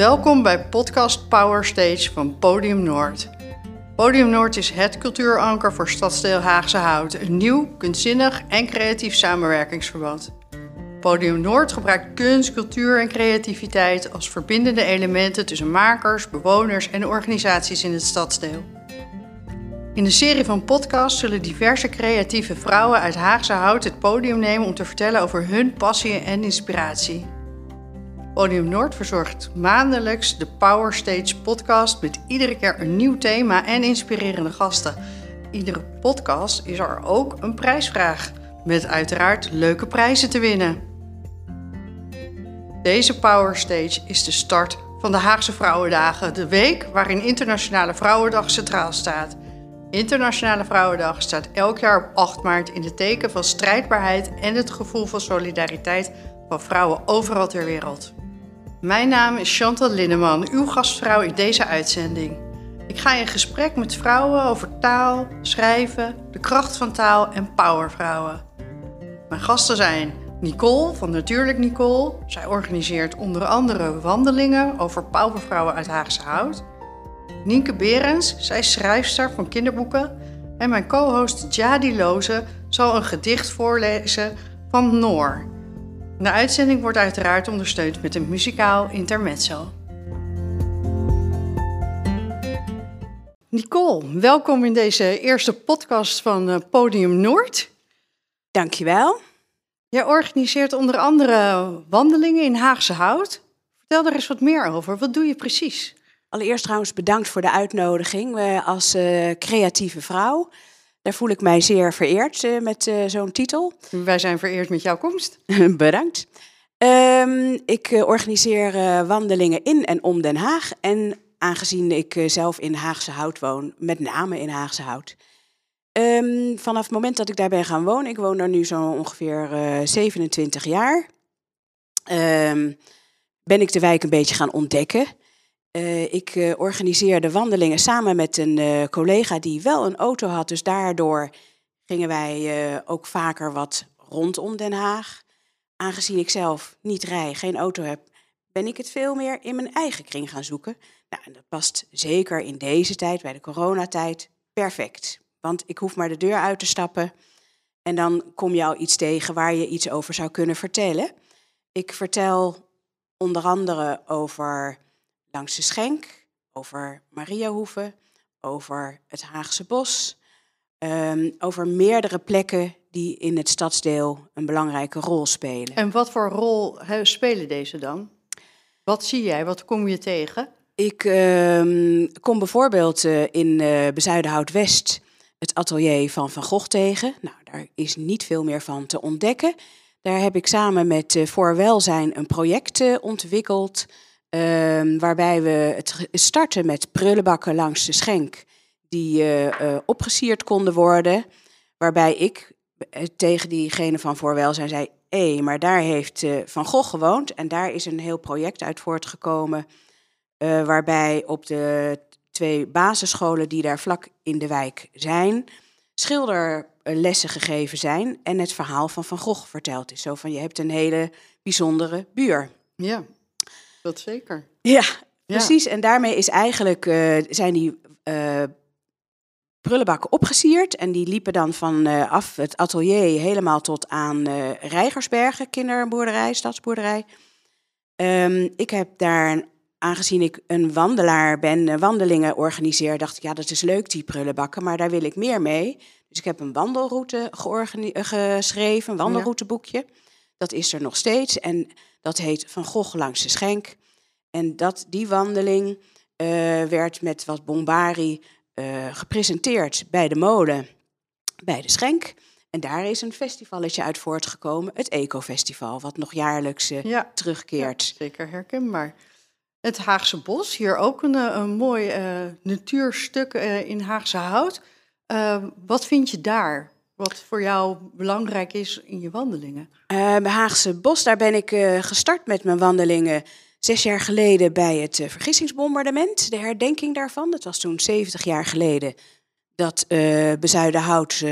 Welkom bij podcast Power Stage van Podium Noord. Podium Noord is het cultuuranker voor stadsdeel Haagse Hout, een nieuw, kunstzinnig en creatief samenwerkingsverband. Podium Noord gebruikt kunst, cultuur en creativiteit als verbindende elementen tussen makers, bewoners en organisaties in het stadsdeel. In de serie van podcasts zullen diverse creatieve vrouwen uit Haagse Hout het podium nemen om te vertellen over hun passie en inspiratie. Podium Noord verzorgt maandelijks de Power Stage podcast met iedere keer een nieuw thema en inspirerende gasten. Iedere podcast is er ook een prijsvraag met uiteraard leuke prijzen te winnen. Deze Power Stage is de start van de Haagse Vrouwendagen, de week waarin Internationale Vrouwendag centraal staat. Internationale Vrouwendag staat elk jaar op 8 maart in het teken van strijdbaarheid en het gevoel van solidariteit van vrouwen overal ter wereld. Mijn naam is Chantal Linneman, uw gastvrouw in deze uitzending. Ik ga in gesprek met vrouwen over taal, schrijven, de kracht van taal en powervrouwen. Mijn gasten zijn Nicole van Natuurlijk Nicole. Zij organiseert onder andere wandelingen over powervrouwen uit Haagse Hout. Nienke Berens, zij is schrijfster van kinderboeken. En mijn co-host Jadi Loze zal een gedicht voorlezen van Noor. De uitzending wordt uiteraard ondersteund met een muzikaal intermezzo. Nicole, welkom in deze eerste podcast van eh, Podium Noord. Dankjewel. Jij organiseert onder andere wandelingen in Haagse Hout. Vertel er eens wat meer over. Wat doe je precies? Allereerst trouwens bedankt voor de uitnodiging uh, als uh, creatieve vrouw. Daar voel ik mij zeer vereerd uh, met uh, zo'n titel. Wij zijn vereerd met jouw komst. Bedankt. Um, ik uh, organiseer wandelingen in en om Den Haag. En aangezien ik zelf in Haagse Hout woon, met name in Haagse Hout. Um, vanaf het moment dat ik daar ben gaan wonen, ik woon daar nu zo ongeveer 27 jaar, um, ben ik de wijk een beetje gaan ontdekken. Uh, ik uh, organiseerde wandelingen samen met een uh, collega die wel een auto had. Dus daardoor gingen wij ook vaker wat rondom Den Haag. Aangezien ik zelf niet rij, geen auto heb, ben ik het veel meer in mijn eigen kring gaan zoeken. Nou, en dat past zeker in deze tijd, bij de coronatijd, perfect. Want ik hoef maar de deur uit te stappen en dan kom je al iets tegen waar je iets over zou kunnen vertellen. Ik vertel onder andere over langs de Schenk, over Mariahoeve, over het Haagse Bos, um, over meerdere plekken die in het stadsdeel een belangrijke rol spelen. En wat voor rol spelen deze dan? Wat zie jij? Wat kom je tegen? Ik um, kom bijvoorbeeld uh, in uh, Bezuidenhout-West het atelier van Van Gogh tegen. Nou, daar is niet veel meer van te ontdekken. Daar heb ik samen met uh, Voor Welzijn een project ontwikkeld... Um, waarbij we het starten met prullenbakken langs de schenk, die uh, opgesierd konden worden. Waarbij ik uh, tegen diegene van Voorwelzijn zei: hé, maar daar heeft Van Gogh gewoond. En daar is een heel project uit voortgekomen. waarbij op de twee basisscholen die daar vlak in de wijk zijn, schilderlessen gegeven zijn. En het verhaal van Van Gogh verteld is. Zo van: je hebt een hele bijzondere buur. Ja. Dat zeker. Ja, precies. Ja. En daarmee is eigenlijk, uh, zijn die uh, prullenbakken opgesierd. En die liepen dan vanaf uh, het atelier helemaal tot aan Rijgersbergen, kinderboerderij, stadsboerderij. Um, ik heb daar, aangezien ik een wandelaar ben, wandelingen organiseer, dacht ik, ja, dat is leuk, die prullenbakken, maar daar wil ik meer mee. Dus ik heb een wandelroute geschreven, een wandelrouteboekje. Ja. Dat is er nog steeds. En dat heet Van Gogh langs de Schenk. En dat, die wandeling uh, werd met wat bombari uh, gepresenteerd bij de molen, bij de Schenk. En daar is een festivalletje uit voortgekomen, het Eco-festival, wat nog jaarlijks uh, ja, terugkeert. Ja, zeker herkenbaar. Het Haagse Bos, hier ook een, een mooi natuurstuk in Haagse Hout. wat vind je daar? Wat voor jou belangrijk is in je wandelingen? Uh, Haagse Bos, daar ben ik uh, gestart met mijn wandelingen zes jaar geleden bij het uh, vergissingsbombardement. De herdenking daarvan. Dat was toen 70 jaar geleden dat uh, Bezuidenhout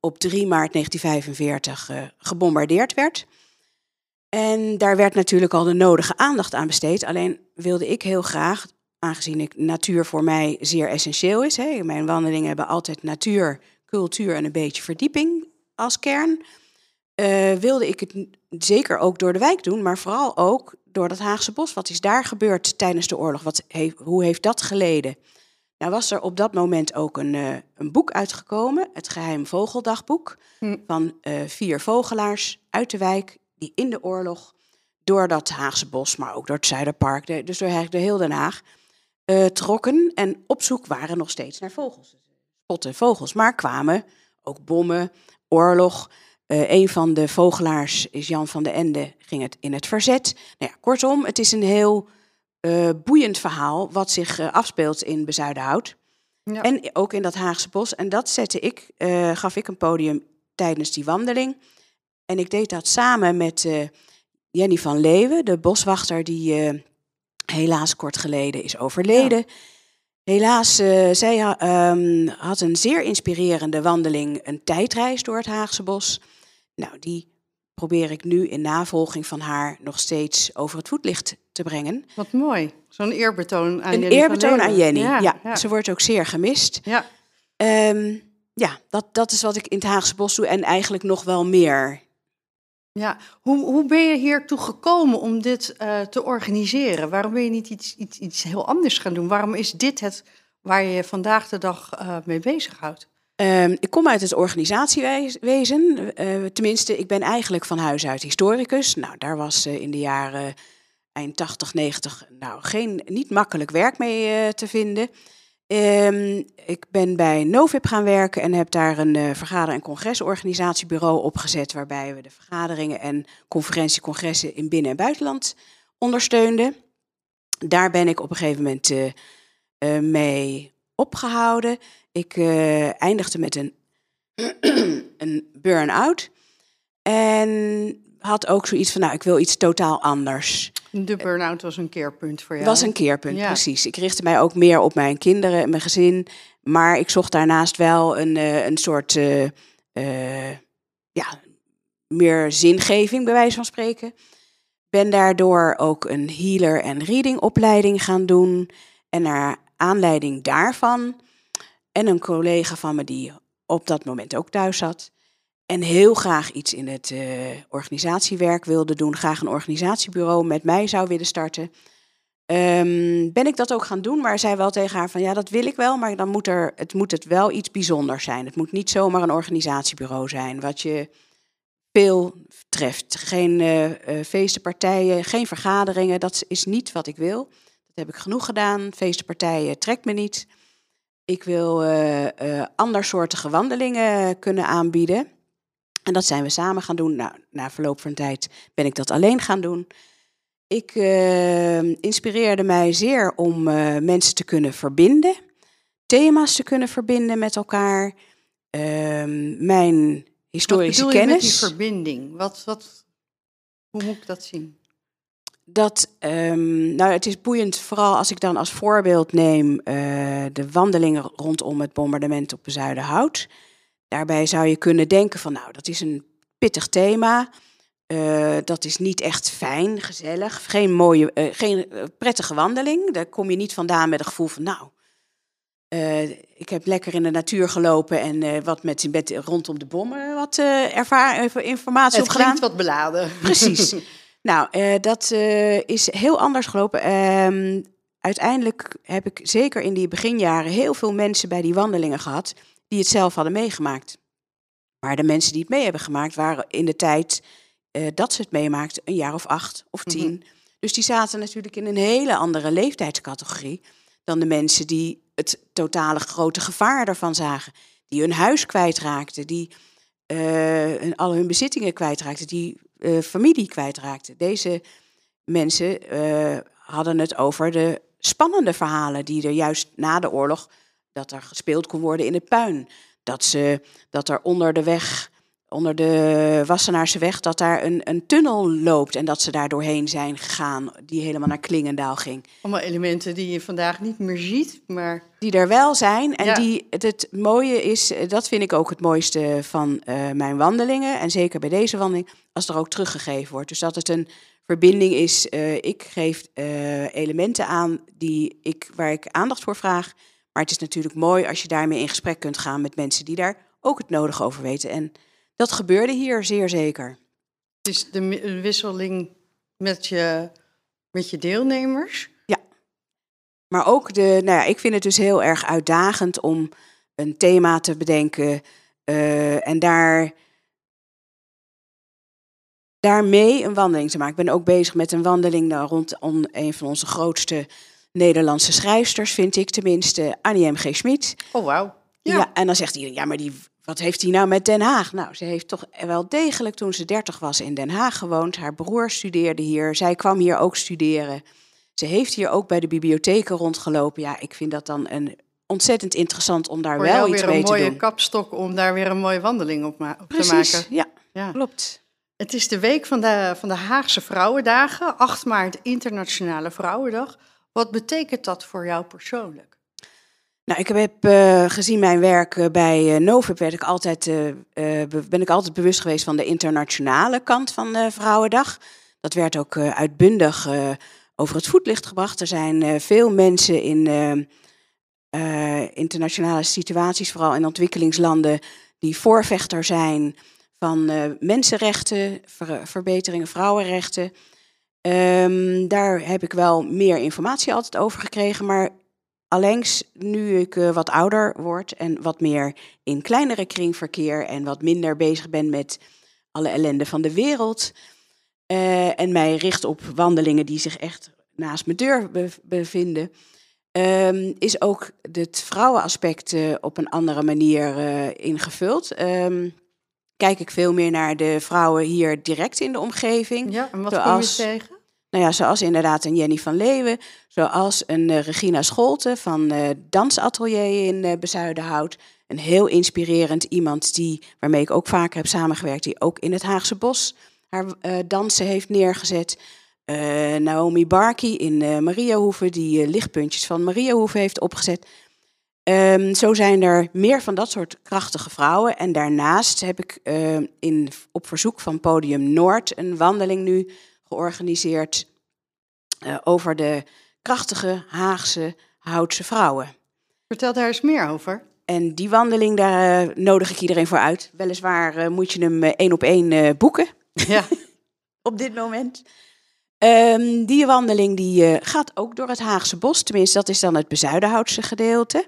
op 3 maart 1945 gebombardeerd werd. En daar werd natuurlijk al de nodige aandacht aan besteed. Alleen wilde ik heel graag, aangezien ik natuur voor mij zeer essentieel is. Hè, mijn wandelingen hebben altijd natuur, cultuur en een beetje verdieping als kern. Uh, wilde ik het zeker ook door de wijk doen, maar vooral ook door dat Haagse bos. Wat is daar gebeurd tijdens de oorlog? Wat hoe heeft dat geleden? Nou was er op dat moment ook een, uh, een boek uitgekomen, het Geheim Vogeldagboek, hm. van uh, vier vogelaars uit de wijk die in de oorlog door dat Haagse bos, maar ook door het Zuiderpark, de, dus door eigenlijk de heel Den Haag, trokken en op zoek waren nog steeds naar vogels. Spotten vogels, maar kwamen ook bommen, oorlog. Uh, een van de vogelaars is Jan van de Ende, ging het in het verzet. Nou ja, kortom, het is een heel uh, boeiend verhaal wat zich uh, afspeelt in Bezuidenhout. Ja. En ook in dat Haagse bos. En dat zette ik, gaf ik een podium tijdens die wandeling. En ik deed dat samen met Jenny van Leeuwen, de boswachter die helaas kort geleden is overleden. Ja. Helaas, zij um, had een zeer inspirerende wandeling, een tijdreis door het Haagse bos. Nou, die probeer ik nu in navolging van haar nog steeds over het voetlicht te brengen. Wat mooi. Zo'n eerbetoon aan een Jenny. Een eerbetoon aan Jenny, ja, Ze wordt ook zeer gemist. Ja, um, ja dat, dat is wat ik in het Haagse Bos doe en eigenlijk nog wel meer. Ja, hoe, hoe ben je hiertoe gekomen om dit uh, te organiseren? Waarom ben je niet iets, iets, iets heel anders gaan doen? Waarom is dit het waar je vandaag de dag uh, mee bezighoudt? Um, ik kom uit het organisatiewezen. Uh, tenminste, ik ben eigenlijk van huis uit historicus. Nou, daar was in de jaren eind 80, 90 nou, geen, niet makkelijk werk mee te vinden. Um, ik ben bij Novip gaan werken en heb daar een vergader- en congresorganisatiebureau opgezet. Waarbij we de vergaderingen en conferentiecongressen in binnen- en buitenland ondersteunden. Daar ben ik op een gegeven moment mee opgehouden. Ik eindigde met een, een burn-out. En had ook zoiets van, nou, ik wil iets totaal anders. De burn-out was een keerpunt voor jou? Was een keerpunt, precies. Ik richtte mij ook meer op mijn kinderen en mijn gezin. Maar ik zocht daarnaast wel een, uh, een soort, uh, uh, ja, meer zingeving, bij wijze van spreken. Ben daardoor ook een healer- en reading-opleiding gaan doen. En naar aanleiding daarvan en een collega van me die op dat moment ook thuis zat. En heel graag iets in het uh, organisatiewerk wilde doen. Graag een organisatiebureau met mij zou willen starten. Um, ben ik dat ook gaan doen, maar zei wel tegen haar van ja, dat wil ik wel, maar dan moet er, het moet het wel iets bijzonders zijn. Het moet niet zomaar een organisatiebureau zijn, wat je veel treft. Geen uh, uh, feestenpartijen, geen vergaderingen, dat is niet wat ik wil. Dat heb ik genoeg gedaan. Feestenpartijen trekt me niet. Ik wil uh, andersoortige wandelingen kunnen aanbieden. En dat zijn we samen gaan doen. Nou, na verloop van tijd ben ik dat alleen gaan doen. Ik uh, inspireerde mij zeer om mensen te kunnen verbinden, thema's te kunnen verbinden met elkaar. Ehm, mijn historische wat kennis. Wat met die verbinding? Wat, wat, hoe moet ik dat zien? dat, um, nou het is boeiend, vooral als ik dan als voorbeeld neem uh, de wandelingen rondom het bombardement op Zuiderhout. Daarbij zou je kunnen denken van, nou dat is een pittig thema. Uh, dat is niet echt fijn, gezellig, geen mooie, uh, geen prettige wandeling. Daar kom je niet vandaan met het gevoel van, nou, ik heb lekker in de natuur gelopen en wat met, met rondom de bommen wat ervaar, informatie Het opgedaan. Het wat beladen. Precies. Nou, dat is heel anders gelopen. Um, uiteindelijk heb ik zeker in die beginjaren heel veel mensen bij die wandelingen gehad die het zelf hadden meegemaakt. Maar de mensen die het mee hebben gemaakt waren in de tijd uh, dat ze het meemaakten een jaar of acht of tien. Mm -hmm. Dus die zaten natuurlijk in een hele andere leeftijdscategorie dan de mensen die het totale grote gevaar ervan zagen. Die hun huis kwijtraakten, die al hun bezittingen kwijtraakten, die uh, familie kwijtraakte. Deze mensen hadden het over de spannende verhalen die er juist na de oorlog, dat er gespeeld kon worden in het puin. Dat, ze, dat er onder de weg onder de Wassenaarse weg, dat daar een, een tunnel loopt en dat ze daar doorheen zijn gegaan, die helemaal naar Klingendaal ging. Allemaal elementen die je vandaag niet meer ziet, maar... Die er wel zijn en Ja. die, het, het mooie is, dat vind ik ook het mooiste van eh, mijn wandelingen en zeker bij deze wandeling, als er ook teruggegeven wordt. Dus dat het een verbinding is, eh, ik geef eh, elementen aan die ik, waar ik aandacht voor vraag, maar het is natuurlijk mooi als je daarmee in gesprek kunt gaan met mensen die daar ook het nodige over weten. En dat gebeurde hier zeer zeker. Het is de wisseling met je, met je deelnemers. Maar ook de, nou ja, ik vind het dus heel erg uitdagend om een thema te bedenken eh, en daar, daarmee een wandeling te maken. Ik ben ook bezig met een wandeling nou, rond on- een van onze grootste Nederlandse schrijfsters, vind ik tenminste, Annie M. G. Schmid. Oh, wauw. Ja. Ja. en dan zegt iedereen, ja, maar die, wat heeft hij nou met Den Haag? Nou, ze heeft toch wel degelijk toen ze dertig was in Den Haag gewoond. Haar broer studeerde hier, zij kwam hier ook studeren. Ze heeft hier ook bij de bibliotheken rondgelopen. Ja, ik vind dat dan een ontzettend interessant om daar Voor wel iets weer een mee te mooie doen. kapstok om daar weer een mooie wandeling op, ma- op te maken. ja, Ja. klopt. Het is de week van de, van de Haagse Vrouwendagen, 8 maart Internationale Vrouwendag. Wat betekent dat voor jou persoonlijk? Nou, ik heb eh, gezien mijn werk eh, bij uh, Novib werd ik altijd, eh, eh, be- ben ik altijd bewust geweest van de internationale kant van de Vrouwendag. Dat werd ook eh, uitbundig eh, over het voetlicht gebracht. Er zijn eh, veel mensen in eh, eh, internationale situaties, vooral in ontwikkelingslanden, die voorvechter zijn van eh, mensenrechten, ver- verbeteringen vrouwenrechten. Ehm, daar heb ik wel meer informatie altijd over gekregen, maar Allengs, nu ik eh, wat ouder word en wat meer in kleinere kring verkeer en wat minder bezig ben met alle ellende van de wereld. eh, en mij richt op wandelingen die zich echt naast mijn deur be- bevinden. ehm, is ook het vrouwenaspect eh, op een andere manier ingevuld. Ehm, kijk ik veel meer naar de vrouwen hier direct in de omgeving. Ja, en wat Zoals- kom je tegen? Nou ja, zoals inderdaad een Jenny van Leeuwen, zoals een eh, Regina Scholte van eh Dansatelier in eh Bezuidenhout. Een heel inspirerend iemand die, waarmee ik ook vaker heb samengewerkt, die ook in het Haagse Bos haar dansen heeft neergezet. Naomi Barkey in Mariahoeve, die lichtpuntjes van Mariahoeve heeft opgezet. Ehm, zo zijn er meer van dat soort krachtige vrouwen. En daarnaast heb ik eh, in, op verzoek van Podium Noord een wandeling nu georganiseerd eh, over de krachtige Haagse Houtse vrouwen. Vertel daar eens meer over. En die wandeling, daar eh, nodig ik iedereen voor uit. Weliswaar eh, moet je hem één op één boeken Ja, op dit moment. Ehm, die wandeling die, eh, gaat ook door het Haagse bos. Tenminste, dat is dan het Bezuidenhoutse gedeelte.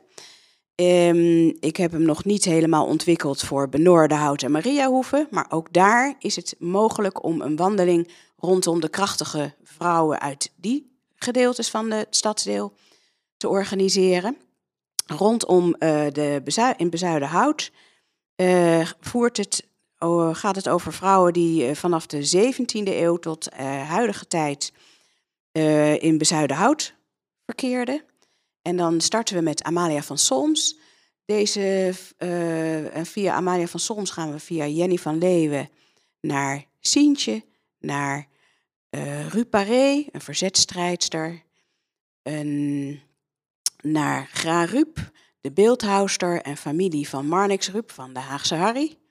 Ehm, ik heb hem nog niet helemaal ontwikkeld voor Benoordenhout en Mariahoeve. Maar ook daar is het mogelijk om een wandeling rondom de krachtige vrouwen uit die gedeeltes van de stadsdeel te organiseren. Rondom eh, de in Bezuidenhout eh, voert het, gaat het over vrouwen die eh, vanaf de 17e eeuw tot eh, huidige tijd eh, in Bezuidenhout verkeerden. En dan starten we met Amalia van Solms. Deze, en via Amalia van Solms gaan we via Jenny van Leeuwen naar Sientje, naar eh Ru Paré, een verzetstrijdster, een, naar Gra Rup, de beeldhouster en familie van Marnix Rup van de Haagse Harry.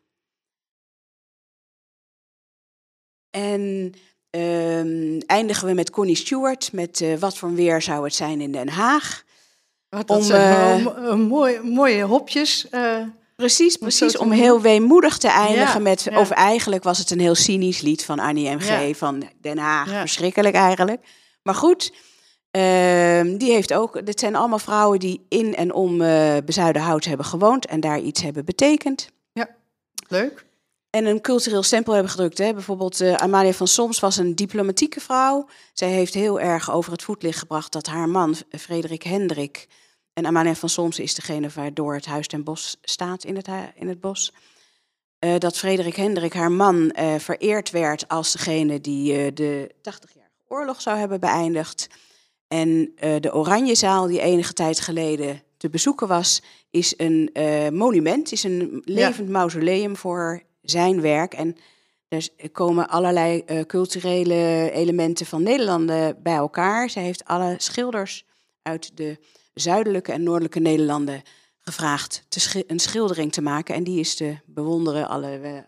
En ehm, eindigen we met Connie Stewart met eh, Wat voor een weer zou het zijn in Den Haag. wat dat Om, zijn eh, mooie, mooie hopjes. eh, Precies, zo precies. Om heel weemoedig te eindigen Ja, met... ja. Of eigenlijk was het een heel cynisch lied van Annie M.G. Ja. van Den Haag. Ja. Verschrikkelijk eigenlijk. Maar goed, ehm, die heeft ook... Dit zijn allemaal vrouwen die in en om eh Bezuidenhout hebben gewoond... en daar iets hebben betekend. leuk. En een cultureel stempel hebben gedrukt. Hè. Bijvoorbeeld eh, Amalia van Soms was een diplomatieke vrouw. Zij heeft heel erg over het voetlicht gebracht dat haar man, Frederik Hendrik... en Amalia van Soms is degene waardoor het Huis ten Bos staat in het, in het bos... eh, dat Frederik Hendrik, haar man, eh, vereerd werd als degene die de 80-jarige oorlog zou hebben beëindigd. En de Oranjezaal, die enige tijd geleden te bezoeken was, is een monument, is een levend mausoleum voor zijn werk. En er komen allerlei uh, culturele elementen van Nederlanden bij elkaar. Zij heeft alle schilders uit de zuidelijke en noordelijke Nederlanden gevraagd te een schildering te maken. En die is te bewonderen, alle,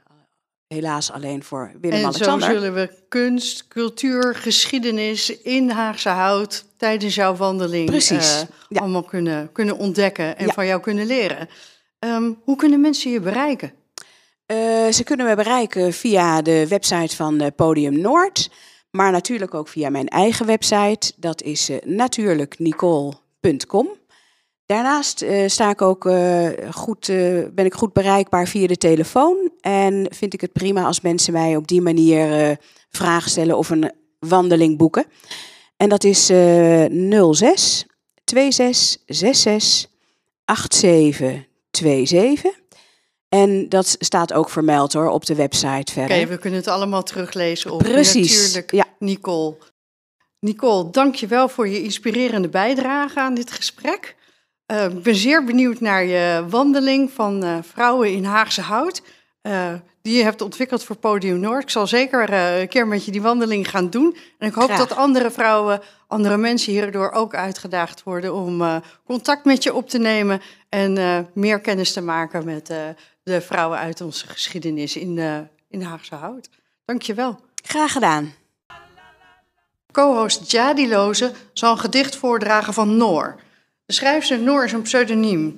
helaas alleen voor Willem-Alexander. En zo zullen we kunst, cultuur, geschiedenis in Haagse Hout tijdens jouw wandeling Precies, uh, allemaal kunnen, kunnen ontdekken en van jou kunnen leren. Um, hoe kunnen mensen je bereiken? Uh, ze kunnen me bereiken via de website van uh, Podium Noord, maar natuurlijk ook via mijn eigen website. Dat is uh, natuurlijknicole.com. Daarnaast sta ik ook, goed, ben ik goed bereikbaar via de telefoon. En vind ik het prima als mensen mij op die manier vragen stellen of een wandeling boeken. En dat is 06 26 66 87 27. En dat staat ook vermeld hoor op de website verder. Oké, we kunnen het allemaal teruglezen op Precies, natuurlijk ja. Nicole. Nicole, dank je wel voor je inspirerende bijdrage aan dit gesprek. Uh, ik ben zeer benieuwd naar je wandeling van uh, vrouwen in Haagse Hout. Uh, die je hebt ontwikkeld voor Podium Noord. Ik zal zeker een keer met je die wandeling gaan doen. En ik hoop Graag. dat andere vrouwen, andere mensen hierdoor ook uitgedaagd worden om contact met je op te nemen en meer kennis te maken met de vrouwen uit onze geschiedenis in, in Haagse Hout. Dank je wel. Graag gedaan. Co-host Jadi Loze zal een gedicht voordragen van Noor. De schrijfster Noor is een pseudoniem.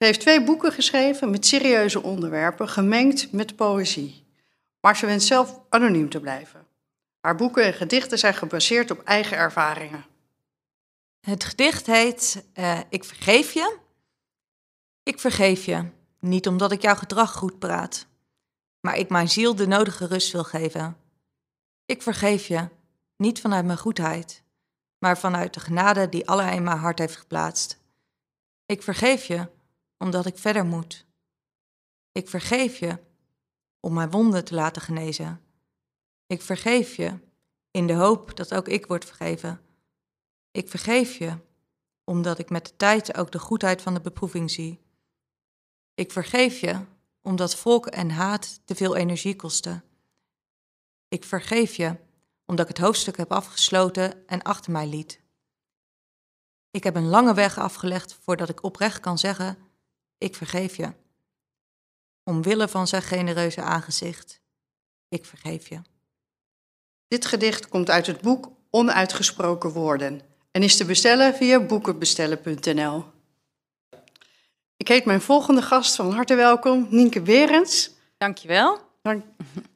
Ze heeft twee boeken geschreven met serieuze onderwerpen, gemengd met poëzie. Maar ze wenst zelf anoniem te blijven. Haar boeken en gedichten zijn gebaseerd op eigen ervaringen. Het gedicht heet uh, Ik vergeef je. Ik vergeef je. Niet omdat ik jouw gedrag goed praat, maar ik mijn ziel de nodige rust wil geven. Ik vergeef je, niet vanuit mijn goedheid, maar vanuit de genade die Allah in mijn hart heeft geplaatst. Ik vergeef je, omdat ik verder moet. Ik vergeef je, om mijn wonden te laten genezen. Ik vergeef je, in de hoop dat ook ik word vergeven. Ik vergeef je, omdat ik met de tijd ook de goedheid van de beproeving zie. Ik vergeef je, omdat volk en haat te veel energie kosten. Ik vergeef je, omdat ik het hoofdstuk heb afgesloten en achter mij liet. Ik heb een lange weg afgelegd voordat ik oprecht kan zeggen: Ik vergeef je. Omwille van zijn genereuze aangezicht, ik vergeef je. Dit gedicht komt uit het boek Onuitgesproken Woorden en is te bestellen via boekenbestellen.nl. Ik heet mijn volgende gast van harte welkom, Nienke Berends. Dankjewel. Dank.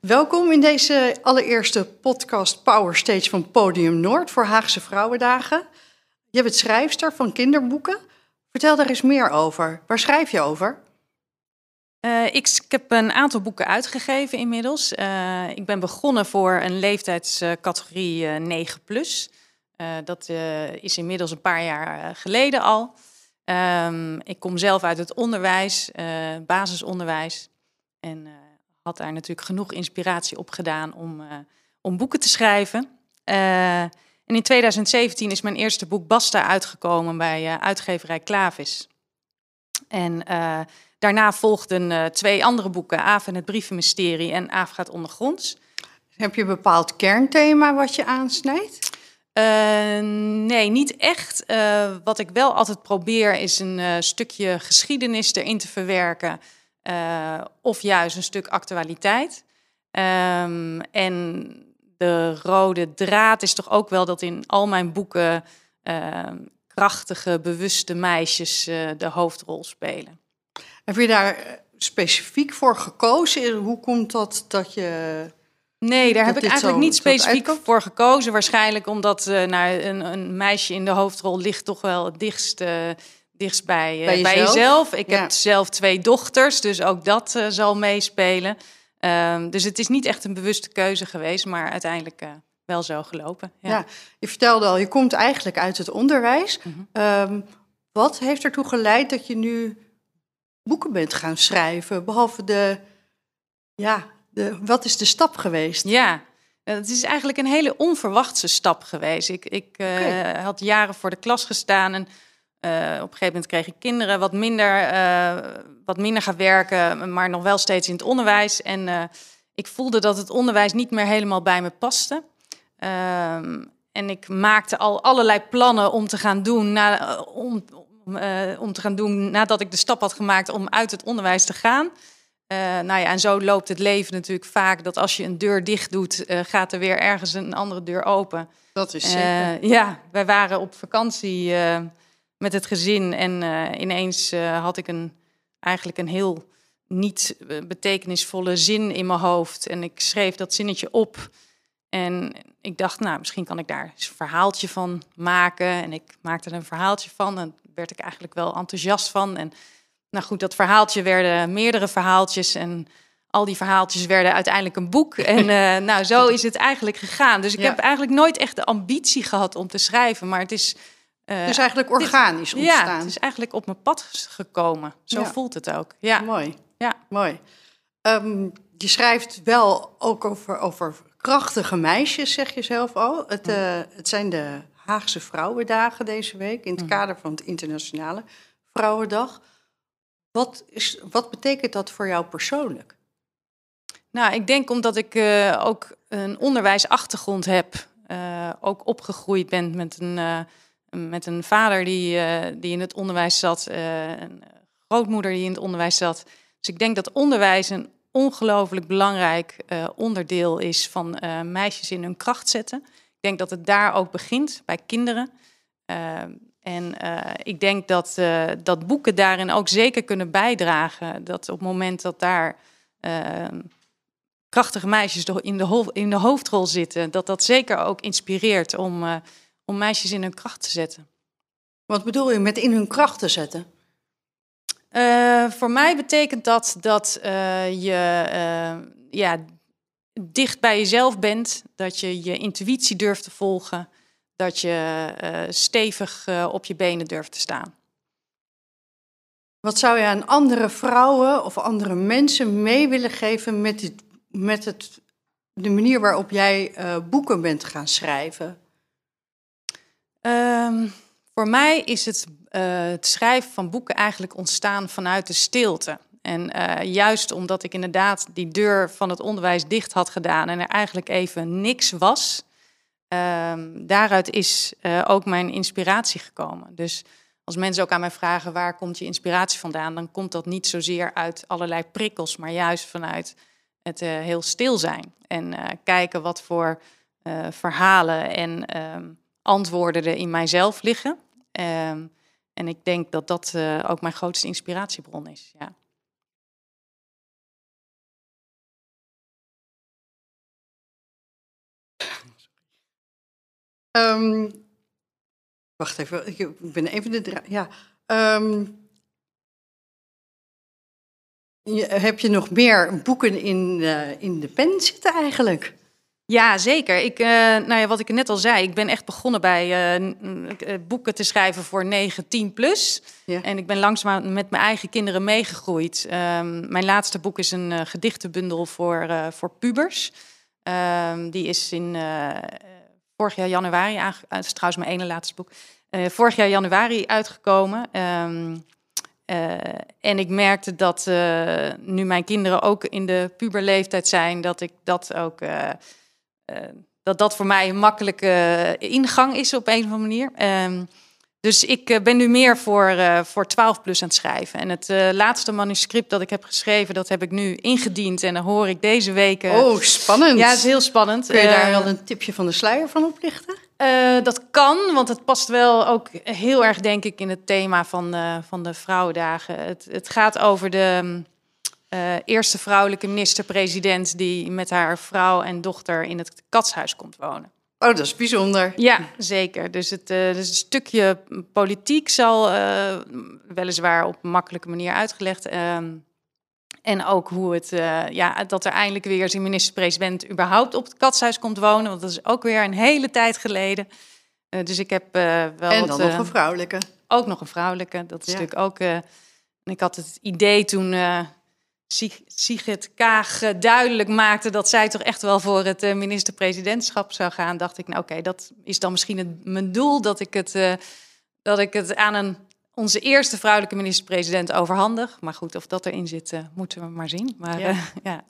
Welkom in deze allereerste podcast Power Stage van Podium Noord voor Haagse Vrouwendagen. Je bent schrijfster van kinderboeken. Vertel daar eens meer over. Waar schrijf je over? Uh, ik, heb een aantal boeken uitgegeven inmiddels. Uh, ik ben begonnen voor een leeftijdscategorie uh, 9 plus. dat is inmiddels een paar jaar geleden al. Um, ik kom zelf uit het onderwijs, basisonderwijs. En had daar natuurlijk genoeg inspiratie op gedaan om, om boeken te schrijven. En in 2017 is mijn eerste boek Basta uitgekomen bij uitgeverij Klavis. En daarna volgden twee andere boeken, Aaf en het brievenmysterie en Aaf gaat ondergronds. Heb je een bepaald kernthema wat je aansnijdt? Uh, nee, niet echt. Wat ik wel altijd probeer is een stukje geschiedenis erin te verwerken. of juist een stuk actualiteit. Um, en de rode draad is toch ook wel dat in al mijn boeken ehm, krachtige, bewuste meisjes de hoofdrol spelen. Heb je daar specifiek voor gekozen? Hoe komt dat dat je Nee, daar heb ik eigenlijk niet specifiek voor gekozen. Waarschijnlijk omdat uh, nou, een, een, meisje in de hoofdrol ligt toch wel het dichtst, uh, dichtst bij, uh, bij, jezelf. bij, jezelf. Ik ja. heb zelf twee dochters, dus ook dat zal meespelen. Um, dus het is niet echt een bewuste keuze geweest, maar uiteindelijk wel zo gelopen. Ja. ja. je vertelde al, je komt eigenlijk uit het onderwijs. Mm -hmm. um, wat heeft ertoe geleid dat je nu boeken bent gaan schrijven? Behalve de, ja, de, wat is de stap geweest? Ja, het is eigenlijk een hele onverwachte stap geweest. Ik, ik uh, okay. had jaren voor de klas gestaan en een gegeven moment kreeg ik kinderen, wat minder, uh, wat minder gaan werken, maar nog wel steeds in het onderwijs. En uh, ik voelde dat het onderwijs niet meer helemaal bij me paste. Ehm, en ik maakte al allerlei plannen om te gaan doen, na, om, om, om, te gaan doen nadat ik de stap had gemaakt om uit het onderwijs te gaan. Uh, nou ja, en zo loopt het leven natuurlijk vaak dat als je een deur dicht doet, uh, gaat er weer ergens een andere deur open. Dat is zeker. Uh, ja, wij waren op vakantie met het gezin en ineens had ik een, eigenlijk een heel niet betekenisvolle zin in mijn hoofd. En ik schreef dat zinnetje op. En ik dacht, nou, misschien kan ik daar een verhaaltje van maken. En ik maakte er een verhaaltje van en werd ik eigenlijk wel enthousiast van. En nou goed, dat verhaaltje werden meerdere verhaaltjes en al die verhaaltjes werden uiteindelijk een boek. En uh, nou, zo is het eigenlijk gegaan. Dus ik heb eigenlijk nooit echt de ambitie gehad om te schrijven, maar het is... Uh, dus eigenlijk organisch dit, ontstaan. Ja, het is eigenlijk op mijn pad gekomen. Zo ja. voelt het ook. Ja. Mooi. Ja. Mooi. Um, je schrijft wel ook over, over krachtige meisjes, zeg je zelf al. Het, uh, het zijn de Haagse Vrouwendagen deze week in het kader van het Internationale Vrouwendag. Wat, is, wat betekent dat voor jou persoonlijk? Nou, ik denk omdat ik uh, ook een onderwijsachtergrond heb, uh, ook opgegroeid ben met een, met een vader die, die in het onderwijs zat, een grootmoeder die in het onderwijs zat. Dus ik denk dat onderwijs een ongelooflijk belangrijk onderdeel is van meisjes in hun kracht zetten. Ik denk dat het daar ook begint, bij kinderen. En ik denk dat, dat boeken daarin ook zeker kunnen bijdragen. Dat op het moment dat daar uh, krachtige meisjes in de, in de hoofdrol zitten, dat dat zeker ook inspireert om, om meisjes in hun kracht te zetten. Wat bedoel je met in hun kracht te zetten? voor mij betekent dat dat je ja, dicht bij jezelf bent, dat je je intuïtie durft te volgen dat je stevig op je benen durft te staan. Wat zou je aan andere vrouwen of andere mensen mee willen geven met, dit, met het, de manier waarop jij boeken bent gaan schrijven? Um, voor mij is het, het, schrijven van boeken eigenlijk ontstaan vanuit de stilte. En juist omdat ik inderdaad die deur van het onderwijs dicht had gedaan en er eigenlijk even niks was, Um, daaruit is uh, ook mijn inspiratie gekomen. Dus als mensen ook aan mij vragen waar komt je inspiratie vandaan, dan komt dat niet zozeer uit allerlei prikkels, maar juist vanuit het heel stil zijn. En kijken wat voor verhalen en um, antwoorden er in mijzelf liggen. Um, en ik denk dat dat ook mijn grootste inspiratiebron is. Ja. Um, wacht even, ik ben even de. Ja. Um, je, heb je nog meer boeken in, uh, in de pen zitten eigenlijk? Ja, zeker. Ik, uh, nou ja, wat ik net al zei, ik ben echt begonnen bij uh, boeken te schrijven voor 9, 10 plus. Ja. En ik ben langzaam met mijn eigen kinderen meegegroeid. Um, mijn laatste boek is een gedichtenbundel voor, voor pubers. Um, die is in vorig jaar januari, het is trouwens mijn ene laatste boek, vorig jaar januari uitgekomen. Uh, en ik merkte dat uh, nu mijn kinderen ook in de puberleeftijd zijn, dat ik dat ook, dat dat voor mij een makkelijke ingang is op een of andere manier. Um, dus ik eh, ben nu meer voor, uh, voor 12 plus aan het schrijven. En het uh, laatste manuscript dat ik heb geschreven, dat heb ik nu ingediend. En dan hoor ik deze week... oh, spannend. Ja, het is heel spannend. Kun je daar wel een tipje van de sluier van oplichten? dat kan, want het past wel ook heel erg, denk ik, in het thema van, van de Vrouwendagen. Het, het gaat over de eerste vrouwelijke minister-president... die met haar vrouw en dochter in het katshuis komt wonen. Oh, dat is bijzonder. Ja, zeker. Dus het, uh, dus een stukje politiek zal uh, weliswaar op een makkelijke manier uitgelegd. Uh, en ook hoe het, ja, dat er eindelijk weer zijn minister-president überhaupt op het katshuis komt wonen. Want dat is ook weer een hele tijd geleden. dus ik heb wel. En dan nog een vrouwelijke. Ook nog een vrouwelijke. Dat is ja. natuurlijk ook. en ik had het idee toen Sigrid Kaag eh, duidelijk maakte dat zij toch echt wel voor het eh, minister-presidentschap zou gaan, dacht ik, nou oké, okay, dat is dan misschien het, mijn doel, dat ik het, uh, dat ik het aan een onze eerste vrouwelijke minister-president overhandig. Maar goed, of dat erin zit, uh, moeten we maar zien. Maar, Ja.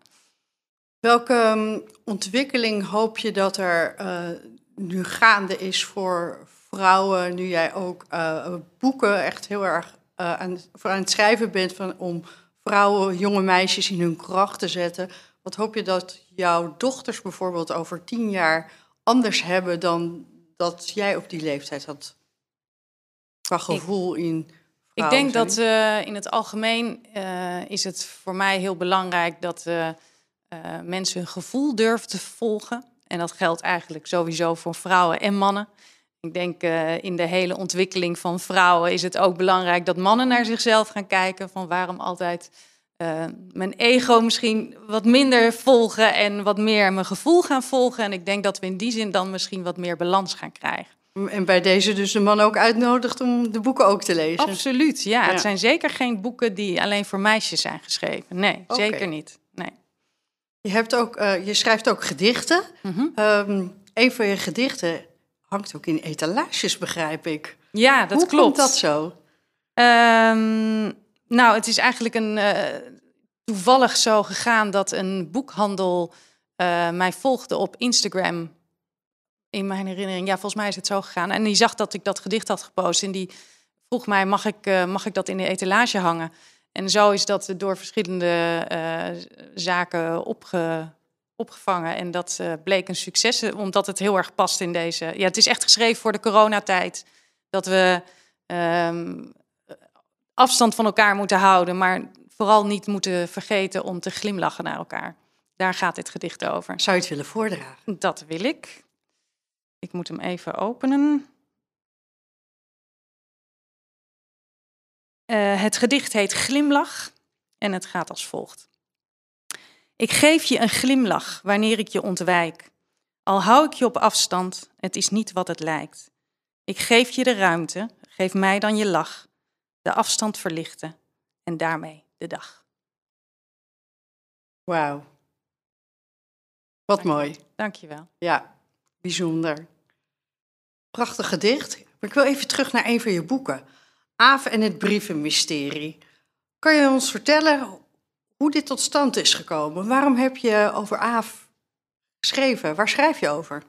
Welke ehm, ontwikkeling hoop je dat er eh, nu gaande is voor vrouwen, nu jij ook eh, boeken echt heel erg eh, aan, voor aan het schrijven bent van, om vrouwen, jonge meisjes in hun kracht te zetten? Wat hoop je dat jouw dochters bijvoorbeeld over tien jaar anders hebben dan dat jij op die leeftijd had? Qua gevoel in Ik denk dat eh, in het algemeen eh, is het voor mij heel belangrijk dat eh, mensen hun gevoel durven te volgen. En dat geldt eigenlijk sowieso voor vrouwen en mannen. Ik denk eh, in de hele ontwikkeling van vrouwen is het ook belangrijk dat mannen naar zichzelf gaan kijken. Van waarom altijd eh, mijn ego misschien wat minder volgen en wat meer mijn gevoel gaan volgen. En ik denk dat we in die zin dan misschien wat meer balans gaan krijgen. En bij deze dus de man ook uitnodigt om de boeken ook te lezen. Absoluut, ja. Ja. Het zijn zeker geen boeken die alleen voor meisjes zijn geschreven. Nee, zeker niet. Nee. Je, hebt ook, eh, je schrijft ook gedichten. Ehm, een van je gedichten hangt ook in etalages, begrijp ik. Ja, dat Hoe klopt. komt dat zo? Ehm, nou, het is eigenlijk een, eh, toevallig zo gegaan dat een boekhandel eh, mij volgde op Instagram. In mijn herinnering, ja, volgens mij is het zo gegaan. En die zag dat ik dat gedicht had gepost. En die vroeg mij: mag ik, eh, mag ik dat in de etalage hangen? En zo is dat door verschillende zaken opge, opgevangen. En dat eh, bleek een succes, eh, omdat het heel erg past in deze. Ja, het is echt geschreven voor de coronatijd. Dat we ehm, afstand van elkaar moeten houden, maar vooral niet moeten vergeten om te glimlachen naar elkaar. Daar gaat dit gedicht over. Zou je het willen voordragen? Dat wil ik. Ik moet hem even openen. Eh, het gedicht heet Glimlach en het gaat als volgt. Ik geef je een glimlach wanneer ik je ontwijk. Al hou ik je op afstand, het is niet wat het lijkt. Ik geef je de ruimte, geef mij dan je lach. De afstand verlichten en daarmee de dag. Wauw. Wat mooi. Dankjewel. Ja, bijzonder. Prachtig gedicht. Maar ik wil even terug naar een van je boeken. Aaf en het brievenmysterie. Kan je ons vertellen hoe dit tot stand is gekomen? Waarom heb je over Aaf geschreven? Waar schrijf je over?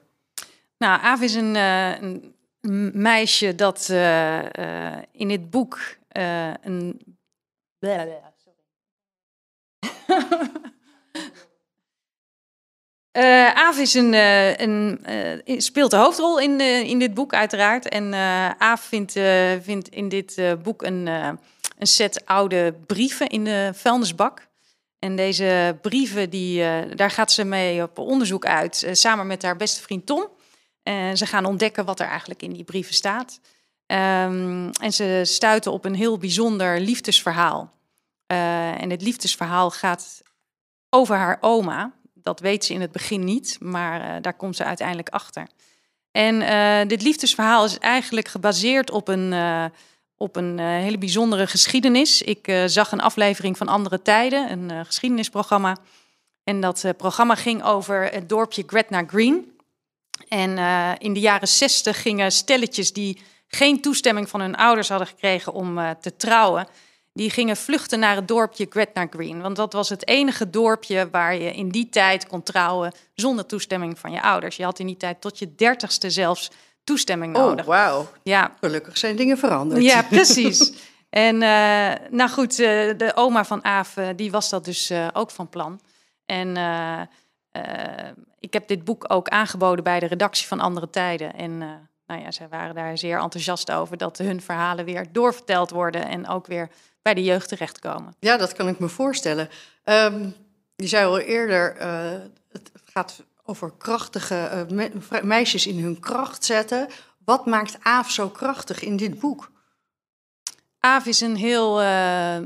Nou, Aaf is een, eh, een meisje dat eh, eh, in dit boek een. Sorry. Aaf is een, een, speelt de hoofdrol in, in dit boek, uiteraard. En Aaf vindt, vindt in dit boek een, een set oude brieven in de vuilnisbak. En deze brieven, die, eh, daar gaat ze mee op onderzoek uit, eh, samen met haar beste vriend Tom. En ze gaan ontdekken wat er eigenlijk in die brieven staat. Ehm, en ze stuiten op een heel bijzonder liefdesverhaal. Eh, en het liefdesverhaal gaat over haar oma. Dat weet ze in het begin niet, maar daar komt ze uiteindelijk achter. En dit liefdesverhaal is eigenlijk gebaseerd op een, op een eh, hele bijzondere geschiedenis. Ik eh, zag een aflevering van Andere Tijden, een eh, geschiedenisprogramma. En dat programma ging over het dorpje Gretna Green. En in de jaren zestig gingen stelletjes die geen toestemming van hun ouders hadden gekregen om te trouwen, die gingen vluchten naar het dorpje Gretna Green. Want dat was het enige dorpje waar je in die tijd kon trouwen zonder toestemming van je ouders. Je had in die tijd tot je dertigste zelfs toestemming Oh, nodig. wauw. Ja, Gelukkig zijn dingen veranderd. ja, precies. En eh, nou goed, eh, de oma van Aaf, eh, die was dat dus ook van plan. En ik heb dit boek ook aangeboden bij de redactie van Andere Tijden. En nou ja, zij waren daar zeer enthousiast over dat hun verhalen weer doorverteld worden en ook weer bij de jeugd terechtkomen. Ja, dat kan ik me voorstellen. Ehm, je zei al eerder, het gaat over krachtige eh, meisjes in hun kracht zetten. Wat maakt Aaf zo krachtig in dit boek? Aaf is een heel, eh,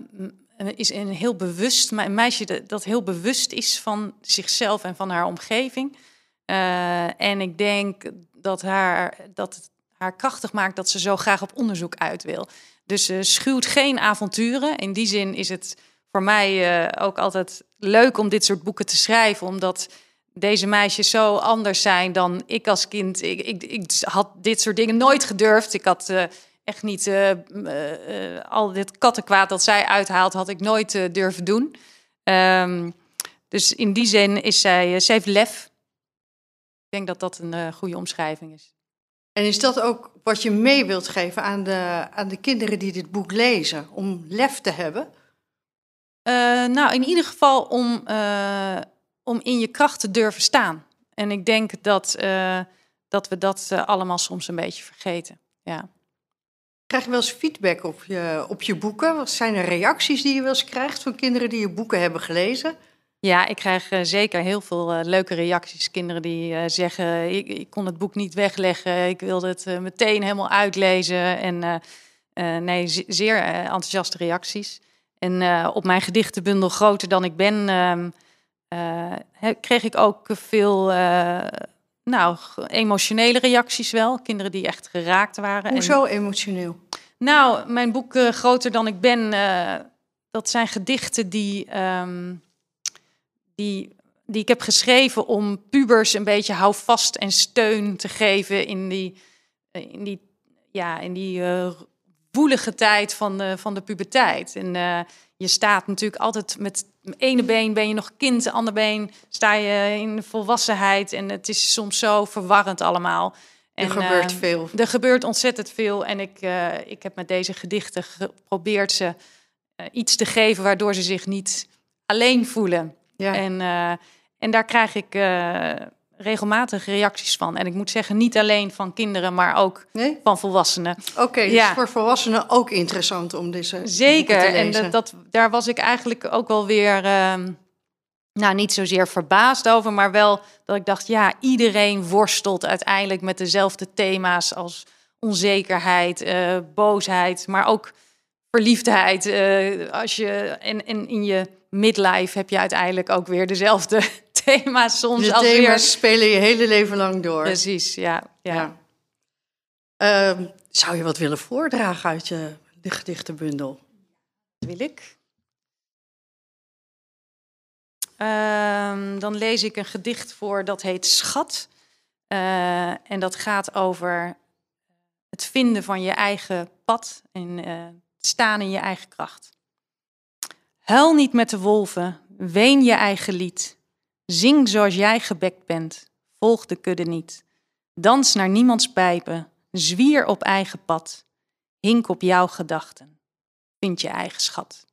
is een heel bewust meisje dat- heel bewust is van zichzelf en van haar omgeving. Eh, en ik denk dat, haar, dat het haar krachtig maakt dat ze zo graag op onderzoek uit wil. Dus ze schuwt geen avonturen. In die zin is het voor mij ook altijd leuk om dit soort boeken te schrijven, omdat deze meisjes zo anders zijn dan ik als kind. Ik, ik, ik had dit soort dingen nooit gedurfd. Ik had eh, echt niet eh, eh, al dit kattenkwaad dat zij uithaalt, had ik nooit durven doen. Ehm, dus in die zin is zij, ze heeft lef. Ik denk dat dat een goede omschrijving is. En is dat ook wat je mee wilt geven aan de, aan de kinderen die dit boek lezen? Om lef te hebben? Nou, in ieder geval om, om in je kracht te durven staan. En ik denk dat, eh, dat we dat eh, allemaal soms een beetje vergeten. Ja. Krijg je wel eens feedback op je, op je boeken? Wat zijn er reacties die je wel eens krijgt van kinderen die je boeken hebben gelezen? Ja, ik krijg eh, zeker heel veel leuke reacties. Kinderen die zeggen, ik, ik kon het boek niet wegleggen. Ik wilde het meteen helemaal uitlezen. En nee, ze- zeer enthousiaste reacties. En op mijn gedichtenbundel Groter dan ik ben... eh, kreeg ik ook veel eh, nou, emotionele reacties wel. Kinderen die echt geraakt waren. En- Hoezo emotioneel? nou, mijn boek eh, Groter dan ik ben, dat zijn gedichten die, ehm, die, die ik heb geschreven om pubers een beetje houvast en steun te geven in die, in die, ja, in die woelige tijd van de, van de puberteit. En eh, je staat natuurlijk altijd met ene been ben je nog kind, ander been sta je in de volwassenheid. En het is soms zo verwarrend allemaal. Er En, gebeurt eh, veel. er gebeurt ontzettend veel en ik, eh, ik heb met deze gedichten geprobeerd ze eh, iets te geven waardoor ze zich niet alleen voelen. Ja. En, en daar krijg ik regelmatig reacties van. En ik moet zeggen, niet alleen van kinderen, maar ook Nee? van volwassenen. Oké, dus Ja. voor volwassenen ook interessant om deze Zeker. te En lezen. dat, dat, daar was ik eigenlijk ook wel weer, ehm, nou niet zozeer verbaasd over, maar wel dat ik dacht, ja, iedereen worstelt uiteindelijk met dezelfde thema's als onzekerheid, eh, boosheid, maar ook verliefdheid. eh, als je, en, en in je midlife heb je uiteindelijk ook weer dezelfde thema's soms de als thema's weer. spelen je hele leven lang door. Precies, ja. ja. Ja. Ehm, zou je wat willen voordragen uit je de gedichtenbundel? Dat wil ik. Ehm, dan lees ik een gedicht voor dat heet Schat. Eh, en dat gaat over het vinden van je eigen pad en eh, staan in je eigen kracht. Huil niet met de wolven, ween je eigen lied. Zing zoals jij gebekt bent, volg de kudde niet. Dans naar niemands pijpen, zwier op eigen pad. Hink op jouw gedachten vind je eigen schat.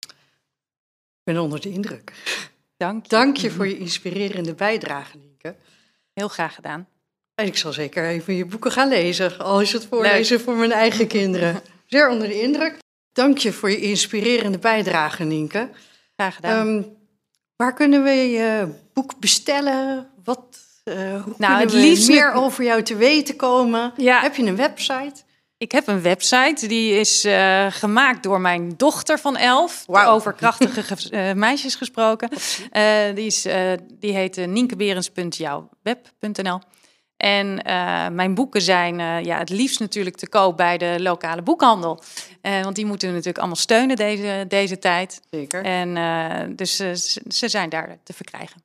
Ik ben onder de indruk. Dank je. Dank je voor je inspirerende bijdrage, Nienke. Heel graag gedaan. En ik zal zeker even je boeken gaan lezen, al is het voorlezen voor mijn eigen kinderen. Zeer onder de indruk. Dank je voor je inspirerende bijdrage, Nienke. Graag gedaan. Ehm, waar kunnen we je boek bestellen? Wat, eh hoe Nou, het kunnen we liefst meer over jou te weten komen? Ja. Heb je een website? ik heb een website, die is eh, gemaakt door mijn dochter van elf. Wauw. Over krachtige ge- eh, meisjes gesproken. Die, is, die heet uh. En eh, mijn boeken zijn eh, ja, het liefst natuurlijk te koop bij de lokale boekhandel. Eh, want die moeten we natuurlijk allemaal steunen deze, deze tijd. Zeker. En dus ze- ze zijn daar te verkrijgen.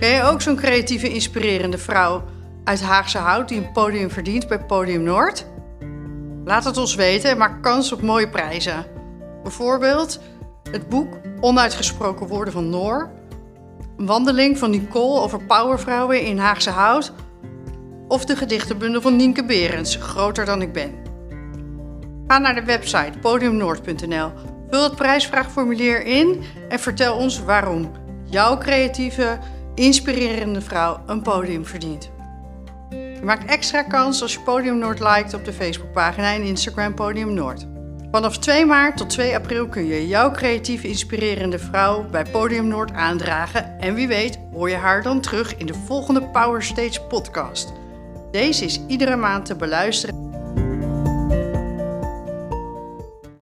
Ken je ook zo'n creatieve, inspirerende vrouw uit Haagse Hout die een podium verdient bij Podium Noord? Laat het ons weten en maak kans op mooie prijzen. Bijvoorbeeld het boek Onuitgesproken Woorden van Noor, wandeling van Nicole over powervrouwen in Haagse Hout of de gedichtenbundel van Nienke Berends, Groter dan ik ben. Ga naar de website podiumnoord.nl, vul het prijsvraagformulier in en vertel ons waarom jouw creatieve, inspirerende vrouw een podium verdient. Je maakt extra kans als je Podium Noord liked op de Facebookpagina en Instagram Podium Noord. Vanaf 2 maart tot 2 april kun je jouw creatief inspirerende vrouw bij Podium Noord aandragen. En wie weet hoor je haar dan terug in de volgende Power Stage podcast. Deze is iedere maand te beluisteren